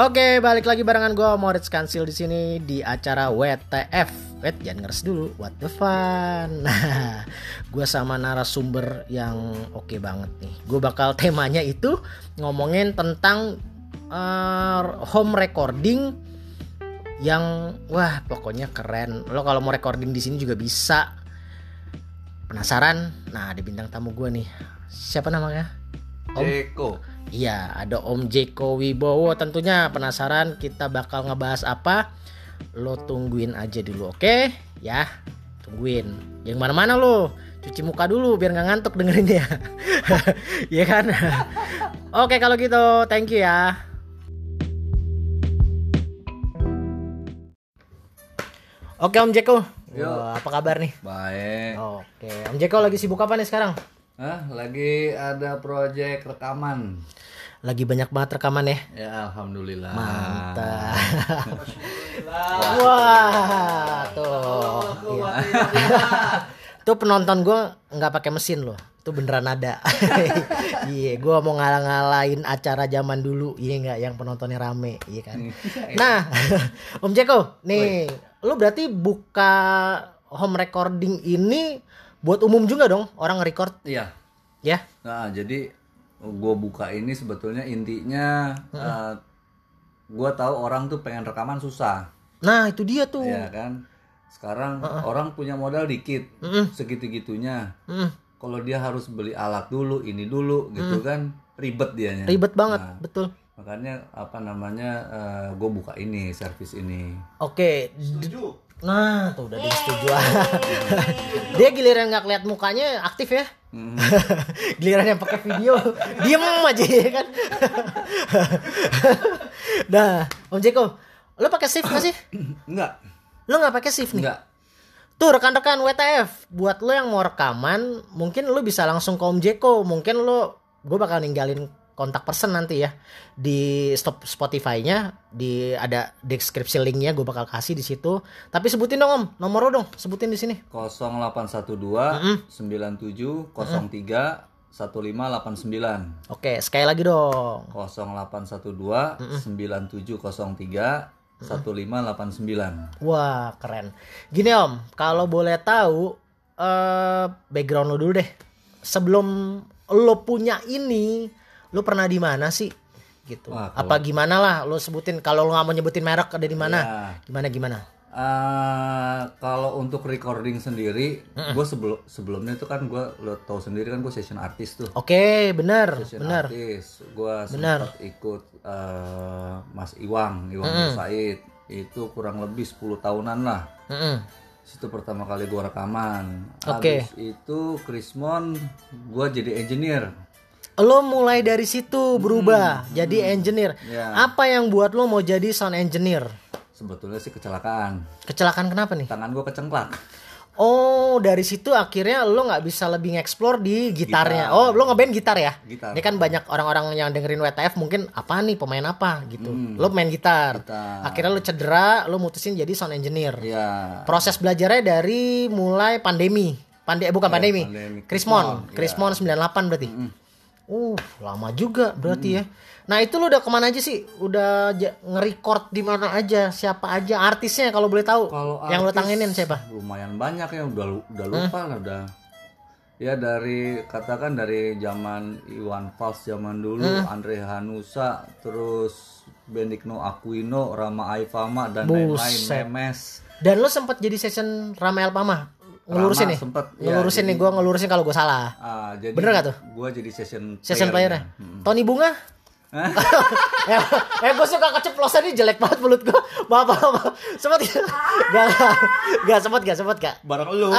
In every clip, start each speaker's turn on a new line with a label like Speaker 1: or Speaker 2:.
Speaker 1: Oke, balik lagi barengan gue Moritz Kansil di sini di acara WTF. Wait, jangan ngeres dulu. What the fun? Nah, gue sama narasumber yang oke okay banget nih. Gue bakal temanya itu ngomongin tentang uh, home recording yang wah pokoknya keren. Lo kalau mau recording di sini juga bisa. Penasaran? Nah, di bintang tamu gue nih. Siapa namanya?
Speaker 2: Om Jeko.
Speaker 1: Iya, ada Om Jeko Wibowo. Tentunya penasaran kita bakal ngebahas apa? Lo tungguin aja dulu, oke? Ya, tungguin. Yang mana-mana lo. Cuci muka dulu biar nggak ngantuk dengerin ya. Iya kan? oke kalau gitu, thank you ya. Oke Om Jeko, Wah, apa kabar nih?
Speaker 2: Baik.
Speaker 1: Oke, Om Jeko lagi sibuk apa nih sekarang?
Speaker 2: Hah, lagi ada proyek rekaman.
Speaker 1: Lagi banyak banget rekaman ya?
Speaker 2: Ya, alhamdulillah.
Speaker 1: Mantap. Wah, tuh. Iya. tuh penonton gue nggak pakai mesin loh. Itu beneran ada. Iya, gue mau ngalah-ngalahin acara zaman dulu. Iya nggak yang penontonnya rame, iya kan? Nah, Om Jeko, nih, lu berarti buka home recording ini buat umum juga dong orang record
Speaker 2: Iya.
Speaker 1: Ya.
Speaker 2: Nah, jadi gue buka ini sebetulnya intinya eh, gue tahu orang tuh pengen rekaman susah,
Speaker 1: nah itu dia tuh.
Speaker 2: Ya kan? Sekarang orang punya modal dikit, segitu-gitunya.
Speaker 1: Mm,
Speaker 2: Kalau dia harus beli alat dulu, ini dulu, gitu kan, ribet dianya.
Speaker 1: ribet banget
Speaker 2: Nah,
Speaker 1: betul.
Speaker 2: makanya apa namanya gue buka ini servis ini.
Speaker 1: oke nah tuh udah dia setuju dia giliran nggak lihat mukanya aktif ya giliran yang pakai video. Diem aja ya kan? Nah om Jeko lo pakai shift nggak sih?
Speaker 2: Enggak,
Speaker 1: lo nggak pakai shift nih?
Speaker 2: Enggak.
Speaker 1: Tuh rekan-rekan WTF, buat lo yang mau rekaman, mungkin lo bisa langsung ke Om Jeko, mungkin lo, gue bakal ninggalin kontak person nanti ya di stop Spotify-nya, di ada deskripsi linknya gue bakal kasih di situ. Tapi sebutin dong Om, nomor lo dong, sebutin di sini.
Speaker 2: 0812 97 03 1589
Speaker 1: Oke, sekali lagi dong.
Speaker 2: 0812 9703 1589
Speaker 1: Wah keren. Gini Om, kalau boleh tahu eh background lo dulu deh. Sebelum lo punya ini, lo pernah di mana sih? Gitu.
Speaker 2: Wah,
Speaker 1: Apa gimana lah? Lo sebutin kalau lo nggak mau nyebutin merek ada di mana?
Speaker 2: Ya.
Speaker 1: Gimana gimana?
Speaker 2: Eh, kalau untuk recording sendiri, gue sebelum sebelumnya itu kan gue lo tau sendiri kan gue session artist tuh.
Speaker 1: Oke,
Speaker 2: Session
Speaker 1: bener.
Speaker 2: artist, gue
Speaker 1: Benar.
Speaker 2: sempat ikut eh, Mas Iwang, Iwang Nur Said. Itu kurang lebih 10 tahunan lah.
Speaker 1: Mm-mm.
Speaker 2: Situ pertama kali gue rekaman.
Speaker 1: Oke.
Speaker 2: Habis itu Krismon, gue jadi engineer.
Speaker 1: Lo mulai dari situ berubah jadi engineer.
Speaker 2: Ya.
Speaker 1: Apa yang buat lo mau jadi sound engineer?
Speaker 2: Sebetulnya sih kecelakaan.
Speaker 1: Kecelakaan kenapa nih?
Speaker 2: Tangan gue kecengklak.
Speaker 1: Oh, dari situ akhirnya lo nggak bisa lebih nge-explore di gitarnya.
Speaker 2: Gitar.
Speaker 1: Oh, lo ngeband gitar ya?
Speaker 2: Gitar.
Speaker 1: Ini kan banyak orang-orang yang dengerin WTF mungkin apa nih pemain apa gitu. Lo main gitar.
Speaker 2: Hmm. Gitar.
Speaker 1: Akhirnya lo cedera, lo mutusin jadi sound engineer.
Speaker 2: Ya.
Speaker 1: Proses belajarnya dari mulai pandemi. Pande eh, bukan pandemi.
Speaker 2: Iya, pandemi.
Speaker 1: Krismon.
Speaker 2: Krismon,
Speaker 1: Krismon 98 berarti. Uh, lama juga berarti ya. Nah, itu lo udah ke mana aja sih? Udah nge-record di mana aja? Siapa aja artisnya kalau boleh tahu?
Speaker 2: Kalau
Speaker 1: yang lo
Speaker 2: artis
Speaker 1: tanginin siapa?
Speaker 2: Lumayan banyak ya, udah lu- udah lupa lah udah. Ya dari katakan dari zaman Iwan Fals zaman dulu, Andre Hanusa, terus Benigno Aquino, Rama Aifama dan lain-lain. Memes.
Speaker 1: Dan lo sempat jadi session Rama Elpama ngelurusin
Speaker 2: Rama
Speaker 1: nih.
Speaker 2: sempet,
Speaker 1: ngelurusin nih gue ngelurusin kalau gue salah.
Speaker 2: Ah, jadi
Speaker 1: Bener nggak tuh?
Speaker 2: Gua jadi session
Speaker 1: Session
Speaker 2: player-nya.
Speaker 1: player Tony Bunga? eh, eh gue suka keceplosan nih jelek banget mulut gue. Maaf, maaf, maaf. Sempet gak? Gak, gak, sempet gak, sempet gak?
Speaker 2: Bareng lu.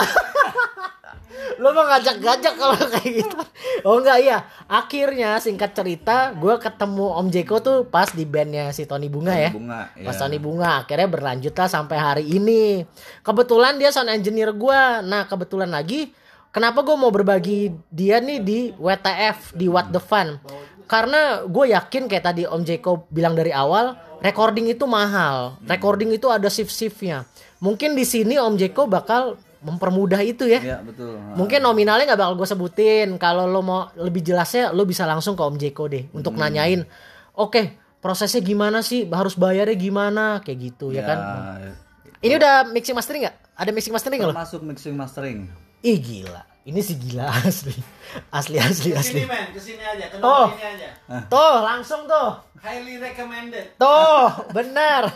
Speaker 1: Lo mau ngajak-ngajak kalau kayak gitu. Oh enggak iya. Akhirnya singkat cerita gue ketemu Om Jeko tuh pas di bandnya si Tony Bunga ya.
Speaker 2: Bunga.
Speaker 1: Pas
Speaker 2: iya.
Speaker 1: Tony Bunga akhirnya berlanjut lah sampai hari ini. Kebetulan dia sound engineer gua. Nah, kebetulan lagi kenapa gue mau berbagi dia nih di WTF di What the Fun. Karena gue yakin kayak tadi Om Jeko bilang dari awal, recording itu mahal. Recording itu ada shift-shiftnya. Mungkin di sini Om Jeko bakal mempermudah itu ya.
Speaker 2: Iya, betul.
Speaker 1: Mungkin nominalnya nggak bakal gue sebutin. Kalau lo mau lebih jelasnya, lo bisa langsung ke Om Jeko deh untuk
Speaker 2: Hmm.
Speaker 1: nanyain. Oke, prosesnya gimana sih? Harus bayarnya gimana? Kayak gitu ya, kan. Ini udah mixing mastering nggak? Ada mixing mastering nggak lo?
Speaker 2: Termasuk mixing mastering.
Speaker 1: Ih gila. Ini sih gila asli. Asli asli asli.
Speaker 3: Ke sini men, ke sini aja, ke
Speaker 1: Oh.
Speaker 3: ini aja.
Speaker 1: Tuh, langsung tuh.
Speaker 3: Highly recommended.
Speaker 1: Tuh, benar.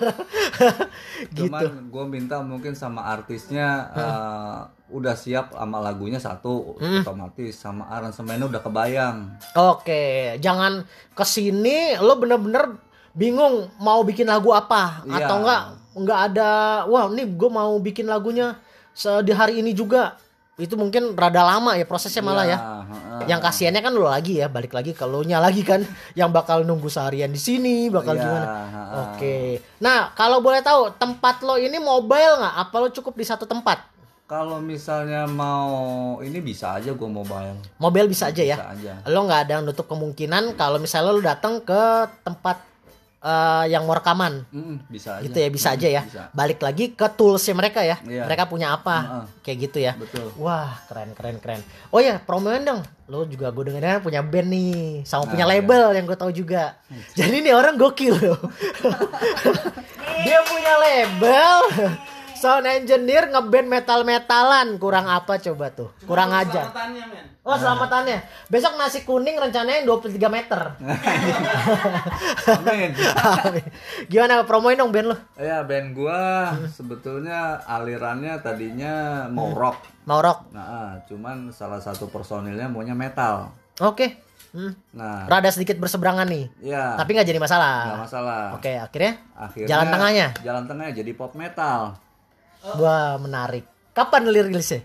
Speaker 1: gitu.
Speaker 2: Cuman gue minta mungkin sama artisnya eh, udah siap sama lagunya satu
Speaker 1: Hmm.
Speaker 2: otomatis sama aransemennya udah kebayang.
Speaker 1: Oke, jangan ke sini lo bener-bener bingung mau bikin lagu apa
Speaker 2: Iya.
Speaker 1: atau enggak enggak ada wah nih gue mau bikin lagunya di hari ini juga itu mungkin rada lama ya prosesnya malah ya.
Speaker 2: heeh.
Speaker 1: Yang kasihannya kan lo lagi ya, balik lagi ke lo nya lagi kan yang bakal nunggu seharian di sini bakal
Speaker 2: Iya,
Speaker 1: gimana. Oke. Nah, kalau boleh tahu tempat lo ini mobile nggak? Apa lo cukup di satu tempat?
Speaker 2: Kalau misalnya mau ini bisa aja gue mobile.
Speaker 1: Mobile bisa aja ya.
Speaker 2: Bisa aja.
Speaker 1: Lo nggak ada nutup kemungkinan kalau misalnya lo datang ke tempat eh, yang mau rekaman.
Speaker 2: Mm, bisa aja.
Speaker 1: gitu ya bisa aja ya
Speaker 2: Bisa.
Speaker 1: balik lagi ke toolsnya mereka ya
Speaker 2: Iya.
Speaker 1: mereka punya apa
Speaker 2: Heeh.
Speaker 1: kayak gitu ya
Speaker 2: Betul.
Speaker 1: wah keren keren keren oh ya promoin dong lo juga gue dengarnya punya band nih sama
Speaker 2: Nah,
Speaker 1: punya
Speaker 2: iya.
Speaker 1: label yang gue tahu juga jadi nih orang gokil loh dia punya label sound engineer ngeband metal metalan kurang apa coba tuh kurang aja
Speaker 3: Selamatannya men.
Speaker 1: Oh selamatannya Besok nasi kuning rencananya 23 meter
Speaker 2: Amin.
Speaker 1: Gimana promoin dong band lo
Speaker 2: ya band gua sebetulnya alirannya tadinya mau rock.
Speaker 1: Mau rock
Speaker 2: Nah, ah, cuman salah satu personilnya maunya metal.
Speaker 1: Oke Hmm.
Speaker 2: Nah,
Speaker 1: Rada sedikit berseberangan nih
Speaker 2: ya
Speaker 1: Tapi nggak jadi masalah
Speaker 2: nggak masalah.
Speaker 1: Oke akhirnya
Speaker 2: Akhirnya
Speaker 1: Jalan tengahnya?
Speaker 2: Jalan tengahnya jadi pop metal.
Speaker 1: Wah menarik Kapan li- rilisnya?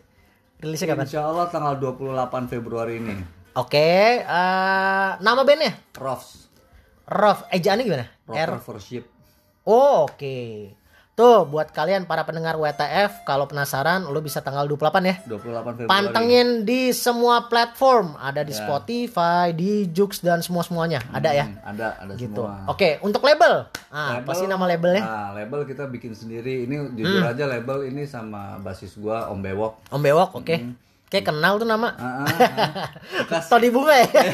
Speaker 1: Rilisnya kapan?
Speaker 2: Insya Allah tanggal 28 Februari ini.
Speaker 1: Oke eh, Nama bandnya?
Speaker 2: Rofs.
Speaker 1: Rof Ejaannya gimana? R
Speaker 2: Rocker Worship.
Speaker 1: Oh oke Tuh buat kalian para pendengar WTF Kalau penasaran lo bisa tanggal 28 ya
Speaker 2: 28 Februari.
Speaker 1: Pantengin di semua platform Ada di
Speaker 2: Ya.
Speaker 1: Spotify, di Jux dan semua-semuanya Ada ya?
Speaker 2: Hmm, ada, ada
Speaker 1: Gitu
Speaker 2: semua.
Speaker 1: Oke untuk label ah,
Speaker 2: Label-
Speaker 1: Pasti nama labelnya
Speaker 2: Nah, label kita bikin sendiri. Ini jujur
Speaker 1: Hmm.
Speaker 2: aja label ini sama basis gua Om Bewok.
Speaker 1: Om Bewok oke Kayak kenal tuh nama
Speaker 2: ah. Bekas
Speaker 1: Tony Bunga ya?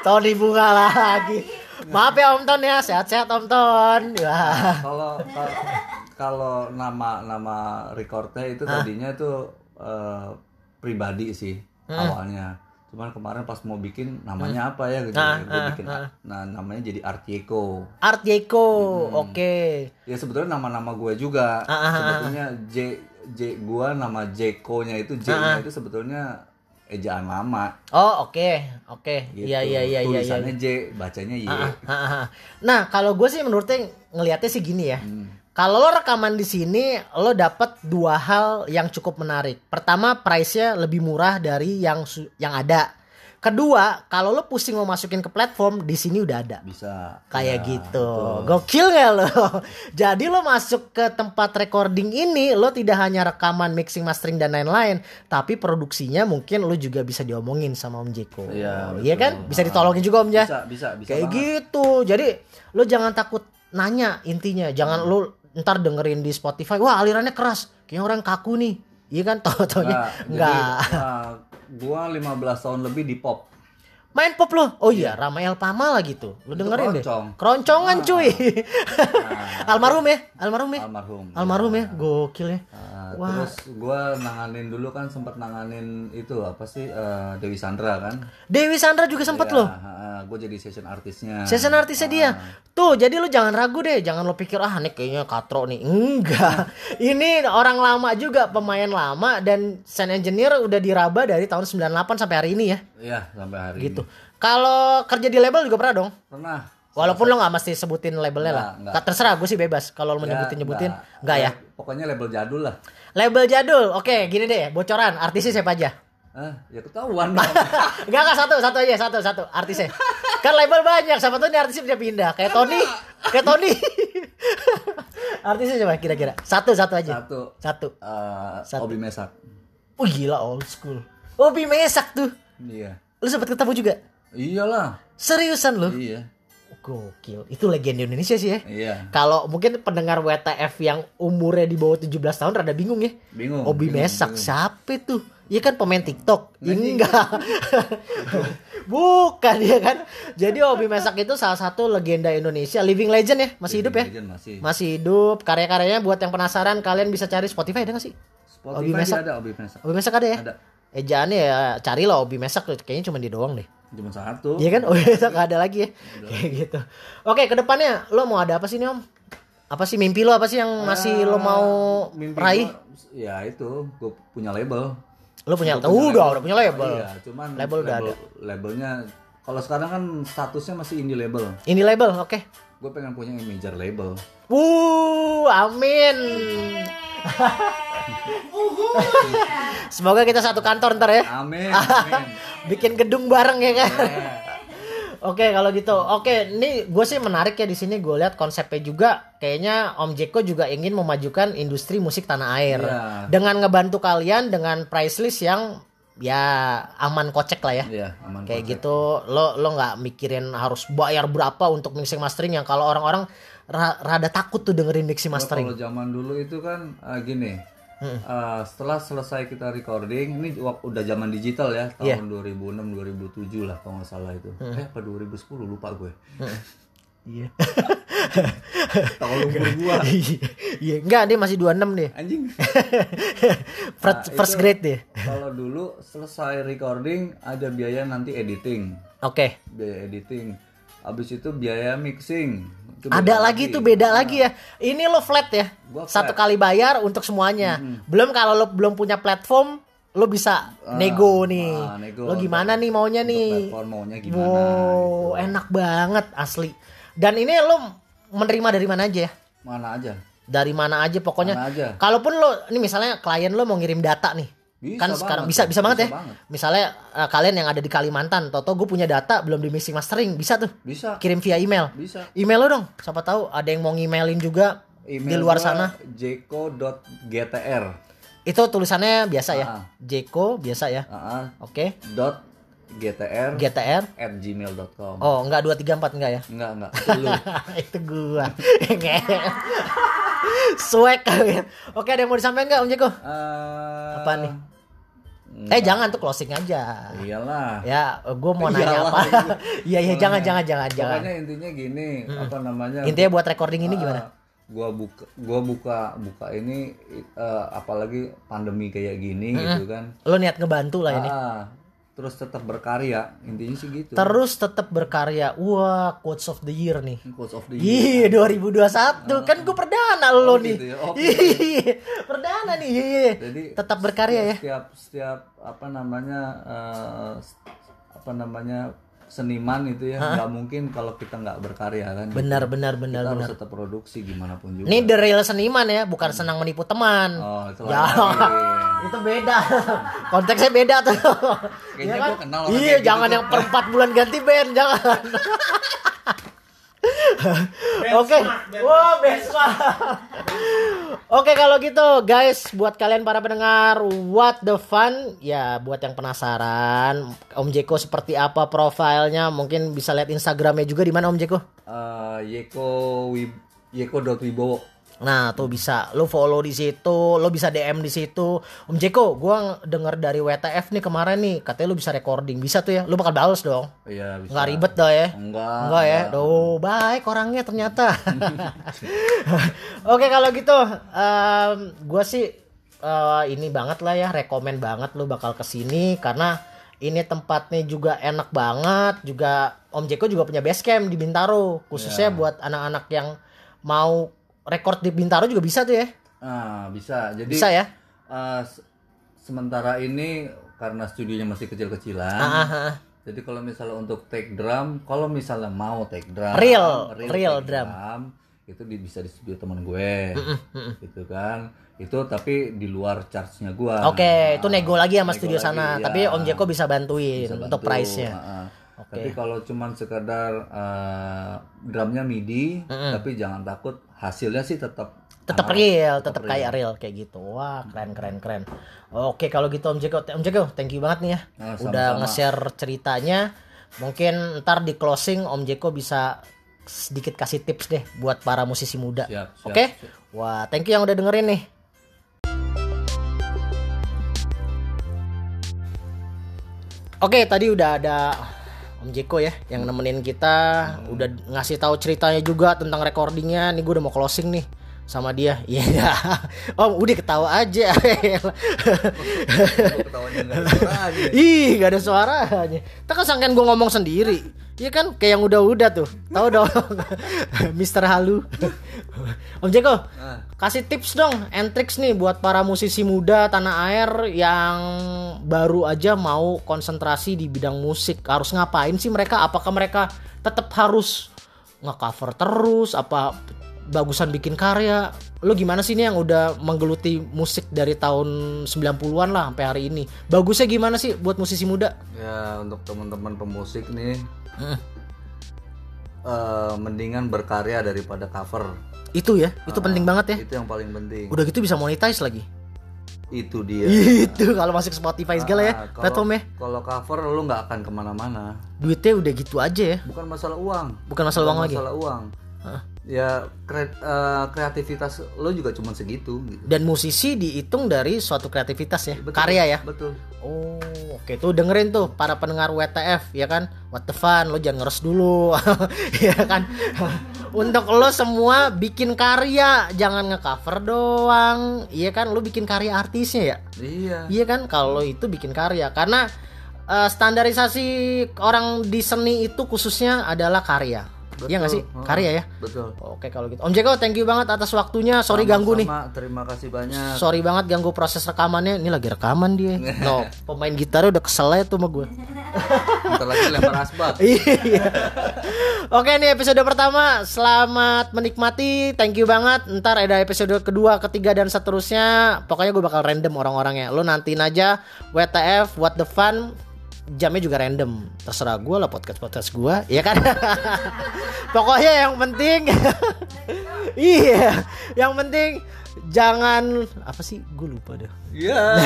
Speaker 1: Tony Bunga lagi. Maaf ya Om Ton ya, sehat-sehat Om Ton. Wah.
Speaker 2: kalau kalau- nama nama recordnya itu tadinya tuh eh, pribadi sih
Speaker 1: Hmm.
Speaker 2: awalnya. Cuman kemarin pas mau bikin namanya apa ya gitu
Speaker 1: Ah,
Speaker 2: Gua
Speaker 1: ah,
Speaker 2: bikin nah namanya jadi Artieko
Speaker 1: Art Jeko, oke.
Speaker 2: ya sebetulnya nama-nama gue juga.
Speaker 1: Ah, ah, ah,
Speaker 2: sebetulnya J J gua nama Jeko nya itu J
Speaker 1: Ah,
Speaker 2: itu sebetulnya ejaan lama
Speaker 1: Oh oke, oke.
Speaker 2: gitu.
Speaker 1: Iya iya iya iya. iya.
Speaker 2: tulisannya J bacanya Y
Speaker 1: Ah, ah, ah, ah. Nah kalau gue sih menurutnya ngelihatnya sih gini ya.
Speaker 2: Hmm.
Speaker 1: Kalau lo rekaman di sini, lo dapat dua hal yang cukup menarik. Pertama, price-nya lebih murah dari yang yang ada. Kedua, kalau lo pusing mau masukin ke platform, di sini udah ada.
Speaker 2: bisa
Speaker 1: Kayak
Speaker 2: Ya,
Speaker 1: gitu.
Speaker 2: betul.
Speaker 1: Gokil gak lo? Jadi lo masuk ke tempat recording ini, lo tidak hanya rekaman, mixing, mastering dan lain-lain, tapi produksinya mungkin lo juga bisa diomongin sama Om Jeko.
Speaker 2: Iya,
Speaker 1: Iya kan? Bisa ditolongin juga Om ya?
Speaker 2: bisa bisa bisa
Speaker 1: Kayak
Speaker 2: banget.
Speaker 1: gitu. Jadi lo jangan takut nanya intinya. Jangan lo ntar dengerin di Spotify, wah alirannya keras. Kayaknya orang kaku nih. Iya kan? Tahu-taunya
Speaker 2: Nah,
Speaker 1: enggak.
Speaker 2: Jadi, uh, gua 15 tahun lebih di pop.
Speaker 1: Main pop lo. Oh iya, Ramael Pama lagi tuh. Lu dengerin deh.
Speaker 2: keroncong.
Speaker 1: Keroncongan
Speaker 2: Ah.
Speaker 1: cuy. almarhum ya, almarhum ya.
Speaker 2: almarhum
Speaker 1: Almarhum ya, gokil ya.
Speaker 2: Ah,
Speaker 1: Wah.
Speaker 2: terus gua nanganin dulu kan sempat nanganin itu apa sih eh, Dewi Sandra kan
Speaker 1: Dewi Sandra juga sempet
Speaker 2: Ya,
Speaker 1: loh.
Speaker 2: gue jadi session artisnya
Speaker 1: Season artisnya dia. Tuh, jadi lu jangan ragu deh, jangan lu pikir ah nih kayaknya katro nih. Enggak. Ini orang lama juga, pemain lama dan sound engineer udah diraba dari tahun 98 sampai hari ini ya.
Speaker 2: Iya sampai hari
Speaker 1: Gitu. Kalau kerja di label juga pernah dong?
Speaker 2: ini pernah
Speaker 1: Walaupun lo nggak mesti sebutin labelnya lah.
Speaker 2: Enggak,
Speaker 1: Nggak Terserah gue sih bebas. Kalau lo mau
Speaker 2: Ya,
Speaker 1: nyebutin-nyebutin,
Speaker 2: enggak.
Speaker 1: ya.
Speaker 2: pokoknya label jadul lah
Speaker 1: Label jadul. Oke, gini deh, bocoran. Artisnya siapa aja?
Speaker 2: ah ya ketahuan dong
Speaker 1: Enggak, enggak satu, satu aja, satu, satu artisnya. Kan label banyak, siapa tuh nih artisnya bisa pindah. Kayak Tony, kayak Tony. artisnya siapa kira-kira? Satu, satu aja.
Speaker 2: satu
Speaker 1: Satu.
Speaker 2: eh,
Speaker 1: Satu.
Speaker 2: Obi Mesak
Speaker 1: Oh gila old school. Obi Mesak tuh.
Speaker 2: Iya
Speaker 1: Lu sempet ketemu juga?
Speaker 2: iyalah
Speaker 1: Seriusan lu?
Speaker 2: iya
Speaker 1: Gokil. Itu legenda Indonesia sih ya.
Speaker 2: iya
Speaker 1: Kalau mungkin pendengar WTF yang umurnya di bawah 17 tahun rada bingung ya.
Speaker 2: bingung
Speaker 1: Obi
Speaker 2: bingung,
Speaker 1: Mesak
Speaker 2: bingung.
Speaker 1: siapa tuh? Iya kan pemain TikTok? Enggak. Bukan ya kan. Jadi Obi Mesak itu salah satu legenda Indonesia, living legend ya, masih hidup ya?
Speaker 2: Legend masih
Speaker 1: Masih hidup. Karya-karyanya buat yang penasaran kalian bisa cari Spotify ada nggak sih?
Speaker 2: Spotify
Speaker 1: Obi Mesak.
Speaker 2: ada Obi Mesak
Speaker 1: Obi Mesak ada ya?
Speaker 2: ada
Speaker 1: Ejaannya ya carilah Obi Mesak kayaknya cuma dia doang deh.
Speaker 2: cuma satu
Speaker 1: Iya kan? Mesak nggak ada lagi ya. Kayak gitu. Oke, ke depannya lo mau ada apa sih nih Om? Apa sih mimpi lo apa sih yang masih lo mau
Speaker 2: Ah, Mimpi
Speaker 1: raih?
Speaker 2: gua, ya itu gue punya label
Speaker 1: Lo punya,
Speaker 2: Gua punya
Speaker 1: udah, udah punya label.
Speaker 2: Iya, cuman
Speaker 1: Label udah ada.
Speaker 2: Labelnya kalau sekarang kan statusnya masih indie label.
Speaker 1: Ini label, oke.
Speaker 2: Gue pengen punya yang major label.
Speaker 1: Wuh, amin. Semoga kita satu kantor ntar ya.
Speaker 2: Amin. amin.
Speaker 1: Bikin gedung bareng ya kan.
Speaker 2: Ya,
Speaker 1: Oke kalau gitu, oke ini gue sih menarik ya di sini gue lihat konsepnya juga kayaknya Om Jeko juga ingin memajukan industri musik tanah air
Speaker 2: Iya.
Speaker 1: dengan ngebantu kalian dengan price list yang ya aman kocek lah ya.
Speaker 2: Iya, aman.
Speaker 1: Kayak
Speaker 2: konsep.
Speaker 1: gitu lo lo nggak mikirin harus bayar berapa untuk mixing mastering yang kalau orang-orang ra- rada takut tuh dengerin mixing mastering.
Speaker 2: Kalau zaman dulu itu kan eh, gini. eh, setelah selesai kita recording, ini udah zaman digital ya,
Speaker 1: Iya.
Speaker 2: tahun 2006 2007 lah kalau nggak salah itu. Eh apa 2010 lupa gue.
Speaker 1: Iya.
Speaker 2: Tahun umur gua.
Speaker 1: Iya, enggak dia masih 26 dia.
Speaker 2: Anjing.
Speaker 1: First,
Speaker 2: Nah,
Speaker 1: first grade dia.
Speaker 2: Kalau dulu selesai recording ada biaya nanti editing.
Speaker 1: Oke.
Speaker 2: biaya editing habis itu biaya mixing Itu
Speaker 1: Ada
Speaker 2: beda
Speaker 1: lagi tuh beda lagi ya. Ini lo flat ya.
Speaker 2: Gua
Speaker 1: Satu
Speaker 2: flat.
Speaker 1: kali bayar untuk semuanya. Belum kalau lo belum punya platform, lo bisa nego nih.
Speaker 2: ah, nego.
Speaker 1: Lo gimana nih maunya
Speaker 2: Untuk
Speaker 1: nih?
Speaker 2: platform maunya gimana
Speaker 1: Wow,
Speaker 2: gitu.
Speaker 1: enak banget asli. Dan ini lo menerima dari mana aja ya?
Speaker 2: mana aja
Speaker 1: Dari mana aja pokoknya.
Speaker 2: Mana aja.
Speaker 1: Kalaupun lo ini misalnya klien lo mau ngirim data nih.
Speaker 2: Bisa
Speaker 1: kan
Speaker 2: banget,
Speaker 1: sekarang bisa bisa banget
Speaker 2: Bisa
Speaker 1: ya.
Speaker 2: banget.
Speaker 1: Misalnya eh, kalian yang ada di Kalimantan, toto gue punya data belum di mixing mastering, bisa tuh.
Speaker 2: bisa
Speaker 1: Kirim via email.
Speaker 2: bisa
Speaker 1: Email lo dong. Siapa tahu ada yang mau ngemailin juga di
Speaker 2: Email
Speaker 1: luar
Speaker 2: gua
Speaker 1: sana.
Speaker 2: jeko.gtr
Speaker 1: Itu tulisannya biasa ya.
Speaker 2: Ah.
Speaker 1: Jeko biasa ya.
Speaker 2: Ah, ah,
Speaker 1: Oke.
Speaker 2: dot gtr
Speaker 1: GTR.
Speaker 2: at gmail.com
Speaker 1: Oh, enggak 234 enggak ya?
Speaker 2: enggak enggak itu lu
Speaker 1: itu gua. Swag kalian. Oke, ada yang mau disampaikan enggak Om Jeko?
Speaker 2: Eh,
Speaker 1: Apa nih? Eh, jangan tuh closing aja.
Speaker 2: iyalah
Speaker 1: Ya, gue mau nanya
Speaker 2: Iyalah,
Speaker 1: apa?
Speaker 2: gitu.
Speaker 1: Iya, iya, jangan, jangan, jangan, jangan.
Speaker 2: pokoknya intinya gini apa namanya
Speaker 1: Intinya buat recording ini
Speaker 2: Ah,
Speaker 1: gimana?
Speaker 2: gua buka gua buka buka ini eh, apalagi pandemi kayak gini gitu kan
Speaker 1: Lo niat ngebantu lah ini.
Speaker 2: ah, terus tetap berkarya intinya sih gitu
Speaker 1: Terus tetap berkarya. Wah, quotes of the year nih.
Speaker 2: quotes of the year
Speaker 1: Iya 2021 kan gue perdana lo
Speaker 2: Oh,
Speaker 1: nih.
Speaker 2: gitu ya. Oke.
Speaker 1: Iya, perdana nih. Iya.
Speaker 2: jadi
Speaker 1: Tetap berkarya ya.
Speaker 2: setiap setiap apa namanya eh, apa namanya seniman itu ya nggak mungkin kalau kita nggak berkarya kan
Speaker 1: Benar benar benar
Speaker 2: kita
Speaker 1: benar.
Speaker 2: harus tetap produksi gimana pun juga
Speaker 1: Ini the real seniman ya, bukan senang menipu teman.
Speaker 2: oh itu
Speaker 1: Ya, itu beda. Konteksnya beda tuh.
Speaker 2: Kayaknya
Speaker 1: Iya
Speaker 2: kenal orang
Speaker 1: Iya,
Speaker 2: gitu
Speaker 1: jangan
Speaker 2: tuh.
Speaker 1: yang per 4 bulan ganti band, jangan. Oke. Wah, benchmark. Oke, kalau gitu guys, buat kalian para pendengar What the Fun, ya buat yang penasaran Om Jeko seperti apa profilnya, mungkin bisa lihat Instagramnya juga di mana Om Jeko.
Speaker 2: Eh, Yeko Wib Yeko dot Wibowo
Speaker 1: Nah, tuh bisa lo follow di situ, lo bisa DM di situ. Om Jeko, gua denger dari WTF nih kemarin nih, katanya lo bisa recording. Bisa tuh ya. Lo bakal balas dong.
Speaker 2: Iya, bisa.
Speaker 1: Nggak ribet dah ya.
Speaker 2: Enggak.
Speaker 1: Enggak ya. Duh, baik orangnya ternyata. Oke, kalau gitu em, gua sih eh, ini banget lah ya, rekomen banget lo bakal ke sini karena ini tempatnya juga enak banget, juga Om Jeko juga punya base camp di Bintaro, khususnya buat anak-anak yang mau record di Bintaro juga bisa tuh ya.
Speaker 2: Ah, bisa. Jadi
Speaker 1: Bisa ya?
Speaker 2: se- sementara ini karena studionya masih kecil-kecilan.
Speaker 1: Ah, ah, ah.
Speaker 2: Jadi kalau misalnya untuk take drum, kalau misalnya mau take drum,
Speaker 1: Real, real
Speaker 2: take
Speaker 1: drum.
Speaker 2: itu di- bisa di studio teman gue, gitu kan. Itu tapi di luar charge-nya gua.
Speaker 1: Oke, itu nego lagi sama
Speaker 2: Nego
Speaker 1: studio
Speaker 2: lagi,
Speaker 1: sana.
Speaker 2: iya.
Speaker 1: Tapi Om Jeko bisa bantuin
Speaker 2: Bisa
Speaker 1: untuk
Speaker 2: bantu,
Speaker 1: price-nya.
Speaker 2: ah, ah. Tapi kalau cuman sekadar eh, drumnya MIDI, tapi jangan takut hasilnya sih tetap
Speaker 1: Tetap real, tetap kayak real kayak gitu. Wah, keren keren keren. Oke, kalau gitu Om Jeko, Om Jeko, thank you banget nih ya.
Speaker 2: Nah,
Speaker 1: Udah
Speaker 2: sama-sama.
Speaker 1: nge-share ceritanya. Mungkin ntar di closing Om Jeko bisa sedikit kasih tips deh buat para musisi muda.
Speaker 2: Siap,
Speaker 1: Oke? Wah, thank you yang udah dengerin nih. Oke, tadi udah ada Om Jeko ya yang nemenin kita, udah ngasih tahu ceritanya juga tentang recordingnya. Nih gue udah mau closing nih sama dia. Iya. Om, udah ketawa aja. Ih, gak ada suaranya. Tak kan sangkain gue ngomong sendiri. Iya kan, kayak yang udah-udah tuh. Tahu dong, Mister Halu. Om Jeko,
Speaker 2: Ah.
Speaker 1: kasih tips dong, and tricks nih buat para musisi muda tanah air yang baru aja mau konsentrasi di bidang musik. Harus ngapain sih mereka? Apakah mereka tetap harus nge-cover terus? Apa bagusan bikin karya? Lo gimana sih nih yang udah menggeluti musik dari tahun 90-an lah sampai hari ini? Bagusnya gimana sih buat musisi muda?
Speaker 2: Ya untuk teman-teman pemusik nih, Eh, mendingan berkarya daripada cover.
Speaker 1: Itu ya, itu penting banget ya.
Speaker 2: Itu yang paling penting.
Speaker 1: Udah gitu bisa monetize lagi.
Speaker 2: Itu dia.
Speaker 1: Itu kalau masuk Spotify segala ya,
Speaker 2: Ah, kalau-
Speaker 1: platformnya.
Speaker 2: Kalau cover lu nggak akan ke mana-mana.
Speaker 1: Duitnya udah gitu aja ya.
Speaker 2: Bukan masalah uang.
Speaker 1: Bukan masalah uang lagi.
Speaker 2: Masalah uang. Ya kre- eh, kreativitas lo juga cuma segitu. Gitu.
Speaker 1: Dan musisi dihitung dari suatu kreativitas ya,
Speaker 2: Betul,
Speaker 1: karya ya.
Speaker 2: Betul.
Speaker 1: Oh, oke tuh dengerin tuh para pendengar WTF ya kan. What the fun, lo jangan ngeres dulu. ya kan. Untuk lo semua bikin karya, jangan ngecover doang. Iya kan, lo bikin karya artisnya ya.
Speaker 2: Iya.
Speaker 1: Iya kan, kalau itu bikin karya karena eh, standarisasi orang di seni itu khususnya adalah karya. Iya nggak sih? Karya ya.
Speaker 2: Betul.
Speaker 1: Oke kalau gitu. Om Jeko, thank you banget atas waktunya. Sorry ganggu nih.
Speaker 2: Sama, terima kasih banyak.
Speaker 1: Sorry banget ganggu proses rekamannya. Ini lagi rekaman dia. No, pemain gitarnya udah kesel aja tuh sama gue.
Speaker 2: Ntar lagi lempar asbak.
Speaker 1: Iya. Oke nih episode pertama. Selamat menikmati. Thank you banget. Ntar ada episode kedua, ketiga dan seterusnya. Pokoknya gue bakal random orang-orangnya. Lo nantiin aja WTF What the Fun. Jamnya juga random. Terserah gue lah podcast podcast gue, ya kan? Pokoknya yang penting, iya, yang penting jangan apa sih? Gue lupa deh.
Speaker 2: Iya.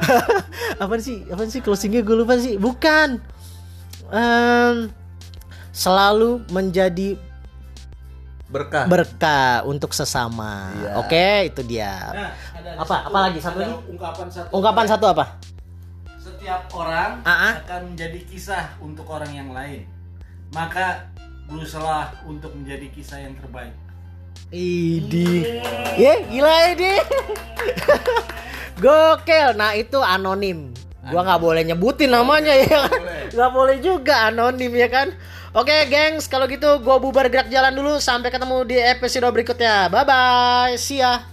Speaker 1: apa sih? Apa sih closingnya gue lupa sih? Bukan. Em, selalu menjadi
Speaker 2: Berkah.
Speaker 1: berkah untuk sesama.
Speaker 2: Iya.
Speaker 1: Oke, itu dia.
Speaker 3: Nah, ada
Speaker 1: Apa?
Speaker 3: satu-
Speaker 1: Apa lagi? Satu
Speaker 3: ada
Speaker 1: lagi?
Speaker 3: Ungkapan satu.
Speaker 1: Ungkapan satu apa?
Speaker 3: Setiap orang
Speaker 1: ah.
Speaker 3: akan menjadi kisah untuk orang yang lain. Maka berusaha untuk menjadi kisah yang terbaik.
Speaker 1: Idi. Ya, gila ini. Gokil. Nah, itu anonim. Gua nggak boleh nyebutin namanya ya. Nggak boleh juga anonim ya kan. Oke, gengs, kalau gitu gua bubar gerak jalan dulu sampai ketemu di episode berikutnya. Bye bye. See ya.